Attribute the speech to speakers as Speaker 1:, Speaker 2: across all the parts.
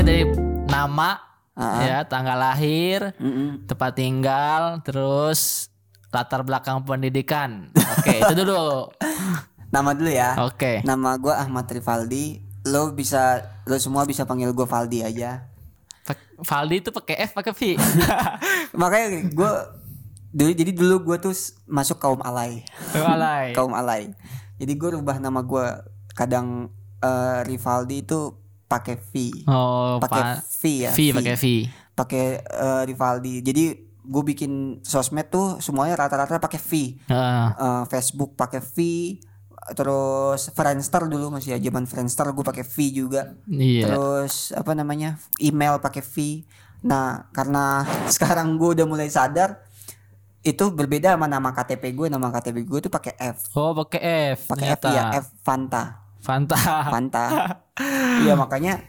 Speaker 1: Pokoknya dari nama,
Speaker 2: Ah,
Speaker 1: ya, tanggal lahir,
Speaker 2: Mm-mm.
Speaker 1: tempat tinggal, terus latar belakang pendidikan. Oke, itu dulu.
Speaker 2: Nama dulu ya.
Speaker 1: Oke.
Speaker 2: Nama gue Ahmad Rivaldi. Lo bisa, lo semua bisa panggil gue Valdi aja.
Speaker 1: Valdi itu pakai F pakai V.
Speaker 2: Makanya gue dulu jadi dulu gue tuh masuk kaum alay.
Speaker 1: Walai.
Speaker 2: kaum alay. Jadi gue rubah nama gue kadang eh, Rivaldi itu pakai V.
Speaker 1: Oh,
Speaker 2: Pakai
Speaker 1: Pak.
Speaker 2: V ya.
Speaker 1: V pakai V.
Speaker 2: Pakai eh, Rivaldi. Jadi gue bikin sosmed tuh semuanya rata-rata pakai V.
Speaker 1: Heeh.
Speaker 2: Eh, Facebook pakai V. Terus Friendster dulu masih ya zaman Friendster gue pakai V juga.
Speaker 1: Iya.
Speaker 2: Terus apa namanya email pakai V. Nah karena sekarang gue udah mulai sadar itu berbeda sama nama KTP gue. Nama KTP gue tuh pakai F.
Speaker 1: Oh, pakai F.
Speaker 2: Pakai F ya F Fanta.
Speaker 1: Fanta.
Speaker 2: Fanta. Iya makanya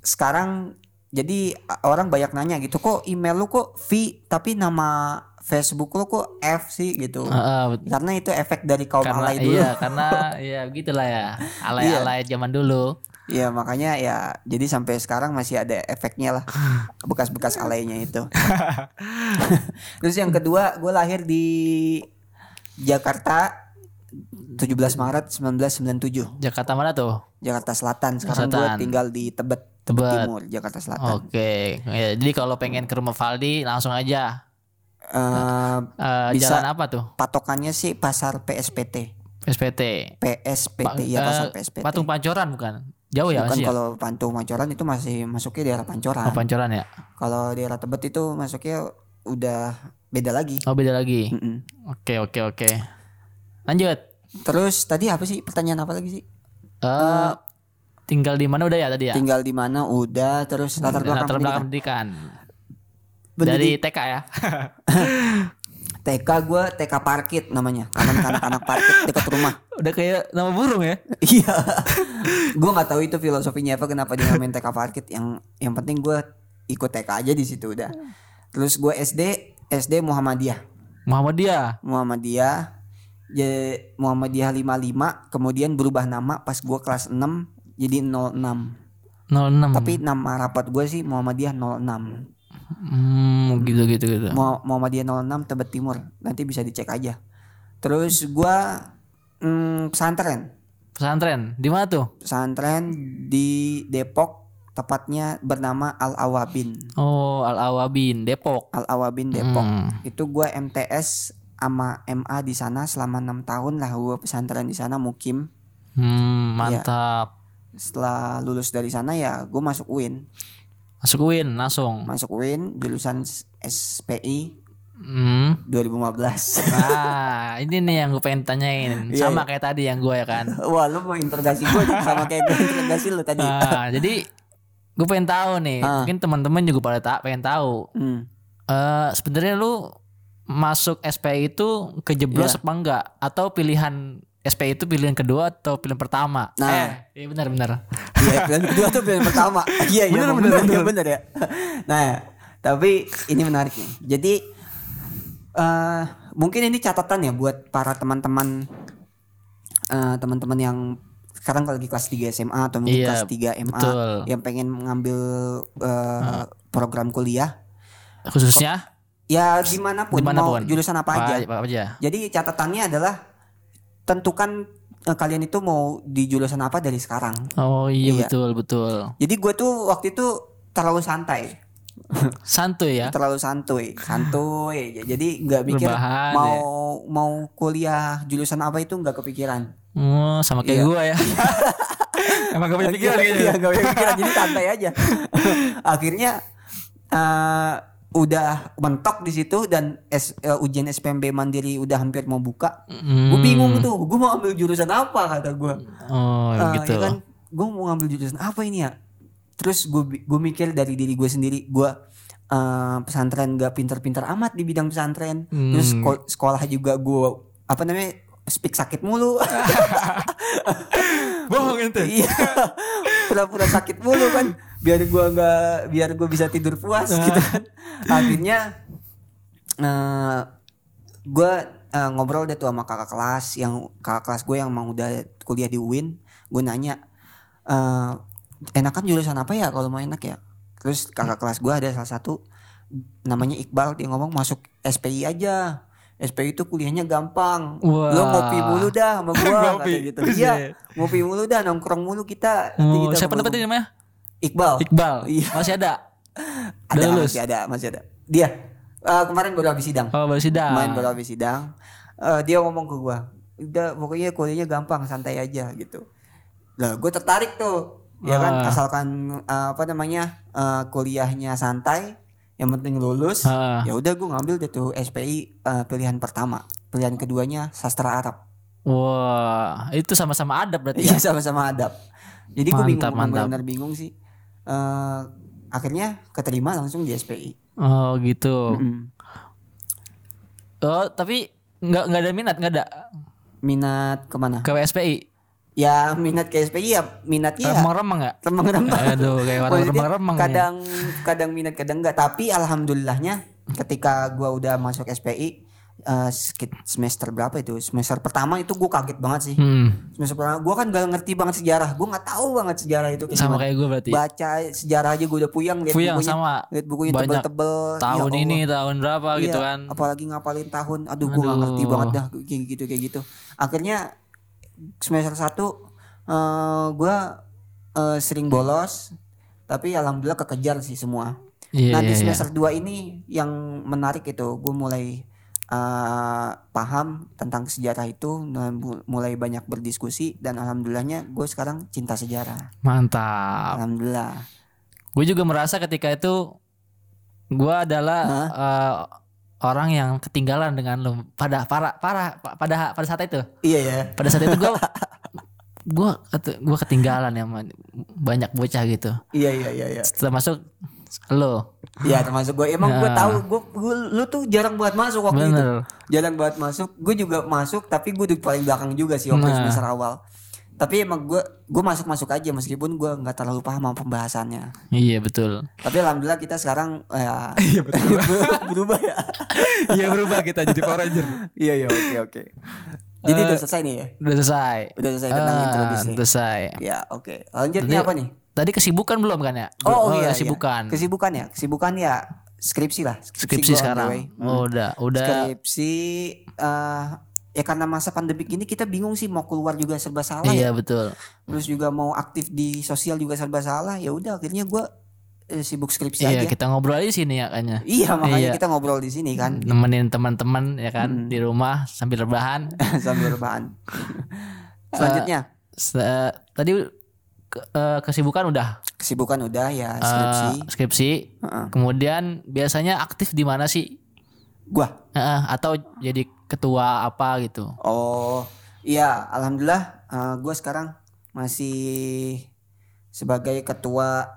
Speaker 2: sekarang jadi orang banyak nanya gitu kok email lu kok V tapi nama Facebook lu kok F sih gitu.
Speaker 1: Heeh, bet-
Speaker 2: Karena itu efek dari kaum
Speaker 1: karena
Speaker 2: alay dulu.
Speaker 1: iya, karena ya begitulah ya. Alay-alay zaman dulu.
Speaker 2: Iya makanya ya jadi sampai sekarang masih ada efeknya lah bekas-bekas alaynya itu. Terus yang kedua gue lahir di Jakarta 17 Maret 1997
Speaker 1: Jakarta mana tuh?
Speaker 2: Jakarta Selatan. Sekarang gue tinggal di Tebet,
Speaker 1: Tebet.
Speaker 2: Timur Jakarta Selatan.
Speaker 1: Oke. Ya, jadi kalau pengen ke rumah Valdi langsung aja.
Speaker 2: Eh,
Speaker 1: Eh,
Speaker 2: Bisa.
Speaker 1: jalan apa tuh?
Speaker 2: patokannya sih pasar PSPT.
Speaker 1: SPT.
Speaker 2: PSPT ya
Speaker 1: Eh,
Speaker 2: pasar PSPT.
Speaker 1: Patung Pancoran bukan? Jauh ya
Speaker 2: Bukan
Speaker 1: masih ya?
Speaker 2: kalau Pantung Pancoran itu masih masuknya daerah Pancoran.
Speaker 1: Oh, Pancoran ya?
Speaker 2: Kalau daerah Tebet itu masuknya udah beda lagi.
Speaker 1: Oh beda lagi. Oke oke oke. Lanjut.
Speaker 2: Terus tadi apa sih pertanyaan apa lagi sih?
Speaker 1: Eh tinggal di mana udah ya tadi ya?
Speaker 2: Tinggal di mana udah terus latar belakang
Speaker 1: Latar belakang
Speaker 2: pendidikan.
Speaker 1: pendidikan.
Speaker 2: Pendidik-
Speaker 1: Dari TK ya.
Speaker 2: TK gue TK Parkit namanya. Taman anak-anak parkit dekat rumah.
Speaker 1: udah kayak nama burung ya.
Speaker 2: Iya. gue nggak tahu itu filosofinya apa kenapa dinamain TK Parkit. Yang yang penting gue ikut TK aja di situ udah. Terus gue SD SD Muhammadiyah.
Speaker 1: Muhammadiyah.
Speaker 2: Muhammadiyah ya Muhammadiyah 55 kemudian berubah nama pas gue kelas 6 jadi 06
Speaker 1: 06.
Speaker 2: tapi nama rapat gue sih Muhammadiyah 06
Speaker 1: Hmm, gitu gitu gitu.
Speaker 2: Mu- Muhammadiyah 06 Tebet Timur nanti bisa dicek aja terus gue mm, pesantren
Speaker 1: Pesantren di mana tuh?
Speaker 2: pesantren di Depok tepatnya bernama Al Awabin
Speaker 1: Oh, Al Awabin, Depok.
Speaker 2: Al Awabin Depok
Speaker 1: Hmm.
Speaker 2: itu gue MTS sama MA di sana selama enam tahun lah gue pesantren di sana mukim
Speaker 1: Hmm,
Speaker 2: Iya.
Speaker 1: mantap.
Speaker 2: setelah lulus dari sana ya gue masuk UIN
Speaker 1: Masuk UIN langsung.
Speaker 2: masuk UIN jurusan SPI
Speaker 1: Hmm.
Speaker 2: 2015
Speaker 1: Nah, ini nih yang gue pengen tanyain.
Speaker 2: Iya,
Speaker 1: Sama kayak tadi yang gue ya kan.
Speaker 2: wah lu mau interogasi gue sama kayak gue interogasi lu tadi
Speaker 1: Nah, jadi gue pengen tahu nih.
Speaker 2: Ah.
Speaker 1: Mungkin teman-teman juga pada tak pengen tahu.
Speaker 2: Hmm.
Speaker 1: Eh sebenarnya lu masuk SPI itu kejeblos
Speaker 2: Iya.
Speaker 1: apa enggak? Atau pilihan SPI itu pilihan kedua atau pilihan pertama?
Speaker 2: Nah.
Speaker 1: Eh, iya benar benar.
Speaker 2: Iya pilihan kedua tuh pilihan pertama iya iya
Speaker 1: bener,
Speaker 2: bener,
Speaker 1: bener.
Speaker 2: bener ya nah tapi ini menarik nih jadi eh mungkin ini catatan ya buat para teman-teman eh, teman-teman yang sekarang lagi kelas 3 SMA atau mungkin
Speaker 1: Iya,
Speaker 2: kelas 3 MA
Speaker 1: betul.
Speaker 2: yang pengen mengambil eh, program kuliah
Speaker 1: Khususnya
Speaker 2: ya gimana pun mau jurusan apa aja
Speaker 1: Apa aja.
Speaker 2: jadi catatannya adalah tentukan eh, kalian itu mau di jurusan apa dari sekarang
Speaker 1: Oh iya,
Speaker 2: Iya.
Speaker 1: betul betul.
Speaker 2: jadi gue tuh waktu itu terlalu santai
Speaker 1: Santuy ya.
Speaker 2: terlalu santuy santuy jadi nggak mikir
Speaker 1: Berbahan,
Speaker 2: mau
Speaker 1: ya.
Speaker 2: mau kuliah jurusan apa itu nggak kepikiran
Speaker 1: Oh, sama kayak
Speaker 2: Iya.
Speaker 1: gue ya. Emang gak punya pikiran gitu.
Speaker 2: Iya, nggak punya pikiran jadi santai aja akhirnya eh, udah mentok di situ dan S- eh, ujian SPMB mandiri udah hampir mau buka. Gue
Speaker 1: Hmm.
Speaker 2: bingung tuh gue mau ambil jurusan apa kata gue
Speaker 1: Oh,
Speaker 2: Ah,
Speaker 1: gitu.
Speaker 2: ya kan? Gue mau ngambil jurusan apa ini ya? Terus gue gue mikir dari diri gue sendiri gue eh, pesantren gak pinter-pinter amat di bidang pesantren. Terus
Speaker 1: Hmm.
Speaker 2: sko- sekolah juga gue apa namanya speak sakit mulu.
Speaker 1: Bohong
Speaker 2: iya pura-pura sakit mulu kan. Biar gue nggak biar gue bisa tidur puas gitu kan. Akhirnya eh gue eh, ngobrol deh tuh sama kakak kelas yang kakak kelas gue yang mau udah kuliah di UIN gue nanya eh enakan jurusan apa ya kalau mau enak ya? Terus kakak kelas gue ada salah satu namanya Iqbal dia ngomong masuk SPI aja SPI itu kuliahnya gampang
Speaker 1: Wah.
Speaker 2: lo ngopi mulu dah sama gua
Speaker 1: Ngopi.
Speaker 2: gitu iya ngopi mulu dah nongkrong mulu kita
Speaker 1: Oh,
Speaker 2: kita
Speaker 1: siapa namanya?
Speaker 2: Iqbal
Speaker 1: Iqbal.
Speaker 2: Iya.
Speaker 1: Masih ada.
Speaker 2: ada
Speaker 1: lulus?
Speaker 2: masih ada masih ada dia eh, kemarin baru habis sidang
Speaker 1: Oh, baru sidang.
Speaker 2: main baru habis sidang Eh, dia ngomong ke gua udah pokoknya kuliahnya gampang santai aja gitu lah gue tertarik tuh ya kan
Speaker 1: Ah.
Speaker 2: asalkan eh, apa namanya eh, kuliahnya santai yang penting lulus
Speaker 1: Ah.
Speaker 2: ya udah gue ngambil deh tuh SPI eh, pilihan pertama pilihan keduanya sastra Arab
Speaker 1: Wah, itu sama-sama adab berarti ya.
Speaker 2: iya sama-sama adab jadi gue bingung
Speaker 1: Mantap, mantap.
Speaker 2: benar bingung sih Eh, akhirnya keterima langsung di SPI
Speaker 1: Oh, gitu.
Speaker 2: Mm.
Speaker 1: Oh, tapi nggak nggak ada minat, nggak ada
Speaker 2: minat ke mana
Speaker 1: ke SPI.
Speaker 2: Ya minat ke SPI ya minatnya ya.
Speaker 1: Remang-remang nggak?
Speaker 2: remang-remang.
Speaker 1: Aduh, kayak orang
Speaker 2: Maksudnya
Speaker 1: remang-remang ya.
Speaker 2: kadang kadang minat kadang enggak tapi alhamdulillahnya ketika gua udah masuk SPI eh, sekit- semester berapa itu? Semester pertama itu gua kaget banget sih.
Speaker 1: Hmm,
Speaker 2: semester pertama gua kan gak ngerti banget sejarah. Gua nggak tahu banget sejarah itu kayak
Speaker 1: sama kayak gue berarti.
Speaker 2: baca sejarah aja gua udah puyang lihat
Speaker 1: Puyang
Speaker 2: bukunya.
Speaker 1: sama.
Speaker 2: lihat bukunya tebel-tebel. Ya
Speaker 1: Tahun
Speaker 2: Allah.
Speaker 1: ini, tahun berapa gitu
Speaker 2: Iya,
Speaker 1: kan.
Speaker 2: apalagi ngapalin tahun. Aduh gua nggak ngerti banget dah kayak gitu kayak gitu. Akhirnya semester satu eh gua eh, sering bolos tapi alhamdulillah kekejar sih semua
Speaker 1: Iya,
Speaker 2: nah di
Speaker 1: iya, iya.
Speaker 2: semester 2 ini yang menarik itu gue mulai eh, paham tentang sejarah itu mulai banyak berdiskusi dan alhamdulillahnya gue sekarang cinta sejarah
Speaker 1: Mantap.
Speaker 2: alhamdulillah
Speaker 1: Gue juga merasa ketika itu gue adalah eh, orang yang ketinggalan dengan lu pada para para pada pada saat itu.
Speaker 2: iya ya
Speaker 1: Pada saat itu gue gue gue ketinggalan ya banyak bocah gitu.
Speaker 2: iya iya iya iya
Speaker 1: Setelah masuk lo
Speaker 2: Iya termasuk gue emang gue
Speaker 1: Ya.
Speaker 2: tahu gue gue- lu tuh jarang buat masuk waktu itu
Speaker 1: bener.
Speaker 2: jarang buat masuk gue juga masuk tapi gue di paling belakang juga sih waktu
Speaker 1: Nah.
Speaker 2: semester awal tapi emang gue gue masuk masuk aja meskipun gue nggak terlalu paham sama pembahasannya
Speaker 1: Iya betul.
Speaker 2: tapi alhamdulillah kita sekarang ya,
Speaker 1: Iya betul.
Speaker 2: berubah ya
Speaker 1: Iya berubah kita jadi Power Ranger.
Speaker 2: iya iya oke oke jadi
Speaker 1: Eh,
Speaker 2: udah selesai nih ya
Speaker 1: Udah selesai.
Speaker 2: udah selesai tentang
Speaker 1: Ah,
Speaker 2: introduksi
Speaker 1: selesai.
Speaker 2: ya oke lanjut nih
Speaker 1: Tadi-
Speaker 2: apa nih
Speaker 1: Tadi kesibukan belum kan ya?
Speaker 2: oh, iya iya.
Speaker 1: kesibukan.
Speaker 2: kesibukan ya kesibukan ya skripsi lah
Speaker 1: Skripsi sekarang.
Speaker 2: Hmm.
Speaker 1: Oh, udah, udah.
Speaker 2: skripsi eh ya karena masa pandemik ini kita bingung sih mau keluar juga serba salah ya.
Speaker 1: Iya betul.
Speaker 2: terus juga mau aktif di sosial juga serba salah ya udah akhirnya gue sibuk skripsi
Speaker 1: Iya
Speaker 2: aja
Speaker 1: kita ngobrol aja di sini ya kayaknya.
Speaker 2: iya makanya
Speaker 1: Iya.
Speaker 2: kita ngobrol di sini kan
Speaker 1: Nemenin teman-teman ya kan
Speaker 2: Hmm.
Speaker 1: di rumah sambil rebahan.
Speaker 2: sambil rebahan selanjutnya
Speaker 1: Se- tadi ke- eh, kesibukan udah
Speaker 2: kesibukan udah ya
Speaker 1: Eh,
Speaker 2: skripsi
Speaker 1: skripsi.
Speaker 2: Heeh.
Speaker 1: Kemudian biasanya aktif di mana sih?
Speaker 2: gua
Speaker 1: Heeh, atau jadi ketua apa gitu?
Speaker 2: oh iya alhamdulillah gue sekarang masih sebagai ketua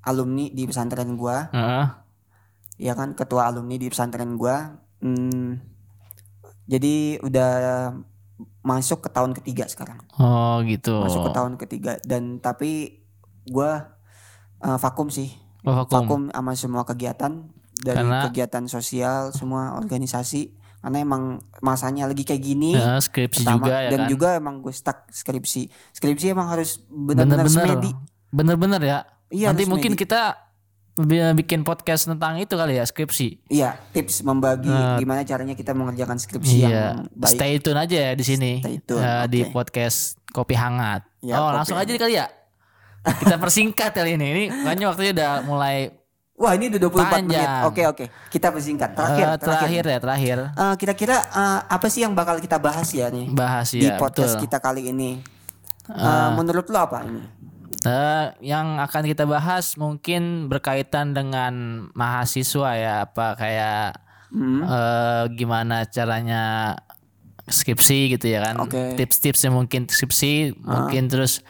Speaker 2: alumni di pesantren gua
Speaker 1: Heeh.
Speaker 2: ya kan ketua alumni di pesantren gua hmm, jadi udah masuk ke tahun ketiga sekarang
Speaker 1: Oh gitu.
Speaker 2: masuk ke tahun ketiga dan tapi gua eh, vakum sih
Speaker 1: Oh, vakum.
Speaker 2: vakum sama semua kegiatan dari
Speaker 1: Karena-
Speaker 2: kegiatan sosial semua organisasi karena emang masanya lagi kayak gini
Speaker 1: Heeh, skripsi
Speaker 2: pertama
Speaker 1: juga ya
Speaker 2: dan
Speaker 1: kan.
Speaker 2: juga emang gue stuck skripsi skripsi emang harus benar-benar semedi
Speaker 1: Bener-bener ya.
Speaker 2: Iya,
Speaker 1: Nanti mungkin
Speaker 2: medit.
Speaker 1: kita bi- bikin podcast tentang itu kali ya skripsi.
Speaker 2: iya tips membagi
Speaker 1: Nah.
Speaker 2: gimana caranya kita mengerjakan skripsi
Speaker 1: Iya.
Speaker 2: yang baik
Speaker 1: Stay tune aja ya di sini.
Speaker 2: Stay tune,
Speaker 1: Eh, Di
Speaker 2: oke.
Speaker 1: podcast Kopi Hangat.
Speaker 2: Ya,
Speaker 1: oh,
Speaker 2: Kopi
Speaker 1: langsung aja
Speaker 2: Hangat.
Speaker 1: kali ya. Kita persingkat kali ini. Ini kayaknya waktunya udah mulai
Speaker 2: Wah ini udah 24 menit.
Speaker 1: Panjang.
Speaker 2: Oke oke. Kita persingkat. Terakhir.
Speaker 1: eh, terakhir ya, terakhir.
Speaker 2: Eh, kira-kira eh, apa sih yang bakal kita bahas ya nih
Speaker 1: Bahas
Speaker 2: di
Speaker 1: ya,
Speaker 2: podcast
Speaker 1: betul.
Speaker 2: kita kali ini? Eh, menurut lo apa ini?
Speaker 1: Eh, yang akan kita bahas mungkin berkaitan dengan mahasiswa ya, apa kayak
Speaker 2: Hmm.
Speaker 1: eh, gimana caranya skripsi gitu ya kan.
Speaker 2: Oke.
Speaker 1: Tips-tipsnya mungkin skripsi, mungkin terus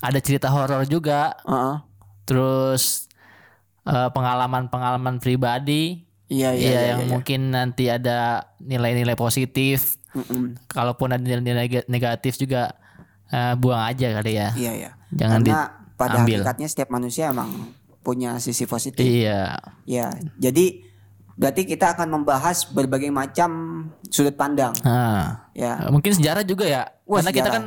Speaker 1: ada cerita horor juga,
Speaker 2: Heeh.
Speaker 1: terus eh, pengalaman-pengalaman pribadi.
Speaker 2: Iya iya
Speaker 1: Iya,
Speaker 2: iya.
Speaker 1: yang
Speaker 2: iya.
Speaker 1: mungkin nanti ada nilai-nilai positif.
Speaker 2: Mm-mm.
Speaker 1: Kalaupun ada nilai-nilai neg- negatif juga eh, buang aja kali ya.
Speaker 2: Iya iya.
Speaker 1: Jangan
Speaker 2: Karena pada
Speaker 1: diambil.
Speaker 2: hakikatnya setiap manusia emang punya sisi positif.
Speaker 1: Iya.
Speaker 2: Ya. Jadi berarti kita akan membahas berbagai macam sudut pandang.
Speaker 1: Nah,
Speaker 2: Ya.
Speaker 1: mungkin sejarah juga ya.
Speaker 2: Wah,
Speaker 1: Karena kita
Speaker 2: sejarah.
Speaker 1: kan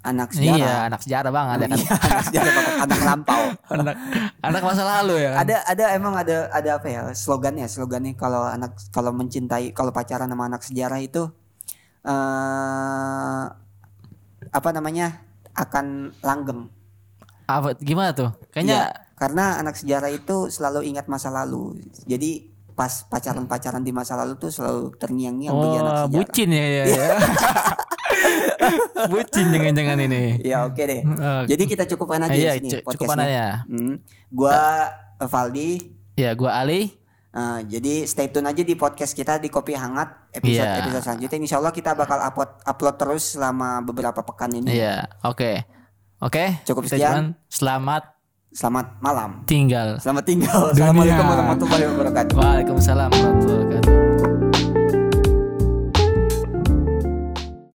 Speaker 2: anak sejarah.
Speaker 1: Iya, anak sejarah banget ya kan.
Speaker 2: Iya, anak sejarah banget, anak lampau.
Speaker 1: anak anak masa lalu ya kan.
Speaker 2: ada ada emang ada ada apa ya slogannya slogannya kalau anak kalau mencintai kalau pacaran sama anak sejarah itu eh apa namanya akan langgeng
Speaker 1: Apa gimana tuh? Kayaknya
Speaker 2: Iya, karena anak sejarah itu selalu ingat masa lalu jadi pas pacaran-pacaran di masa lalu tuh selalu terngiang-ngiang bagi anak
Speaker 1: oh,
Speaker 2: sejarah
Speaker 1: bucin ya ya. ya. bucin jangan-jangan ini.
Speaker 2: ya oke deh
Speaker 1: Eh,
Speaker 2: jadi kita cukupkan aja
Speaker 1: iya,
Speaker 2: di sini
Speaker 1: cu- cukupan aja.
Speaker 2: Hmm. gua Valdi
Speaker 1: Ya, gua Ali.
Speaker 2: Uh, jadi stay tune aja di podcast kita di Kopi Hangat episode
Speaker 1: Iya.
Speaker 2: episode selanjutnya. Insya Allah kita bakal upload upload terus selama beberapa pekan ini.
Speaker 1: Iya, oke. Oke.
Speaker 2: Cukup
Speaker 1: stay
Speaker 2: sekian.
Speaker 1: tune. Selamat
Speaker 2: Selamat malam.
Speaker 1: tinggal.
Speaker 2: Selamat tinggal. Assalamualaikum warahmatullahi wabarakatuh.
Speaker 1: Waalaikumsalam warahmatullahi wabarakatuh.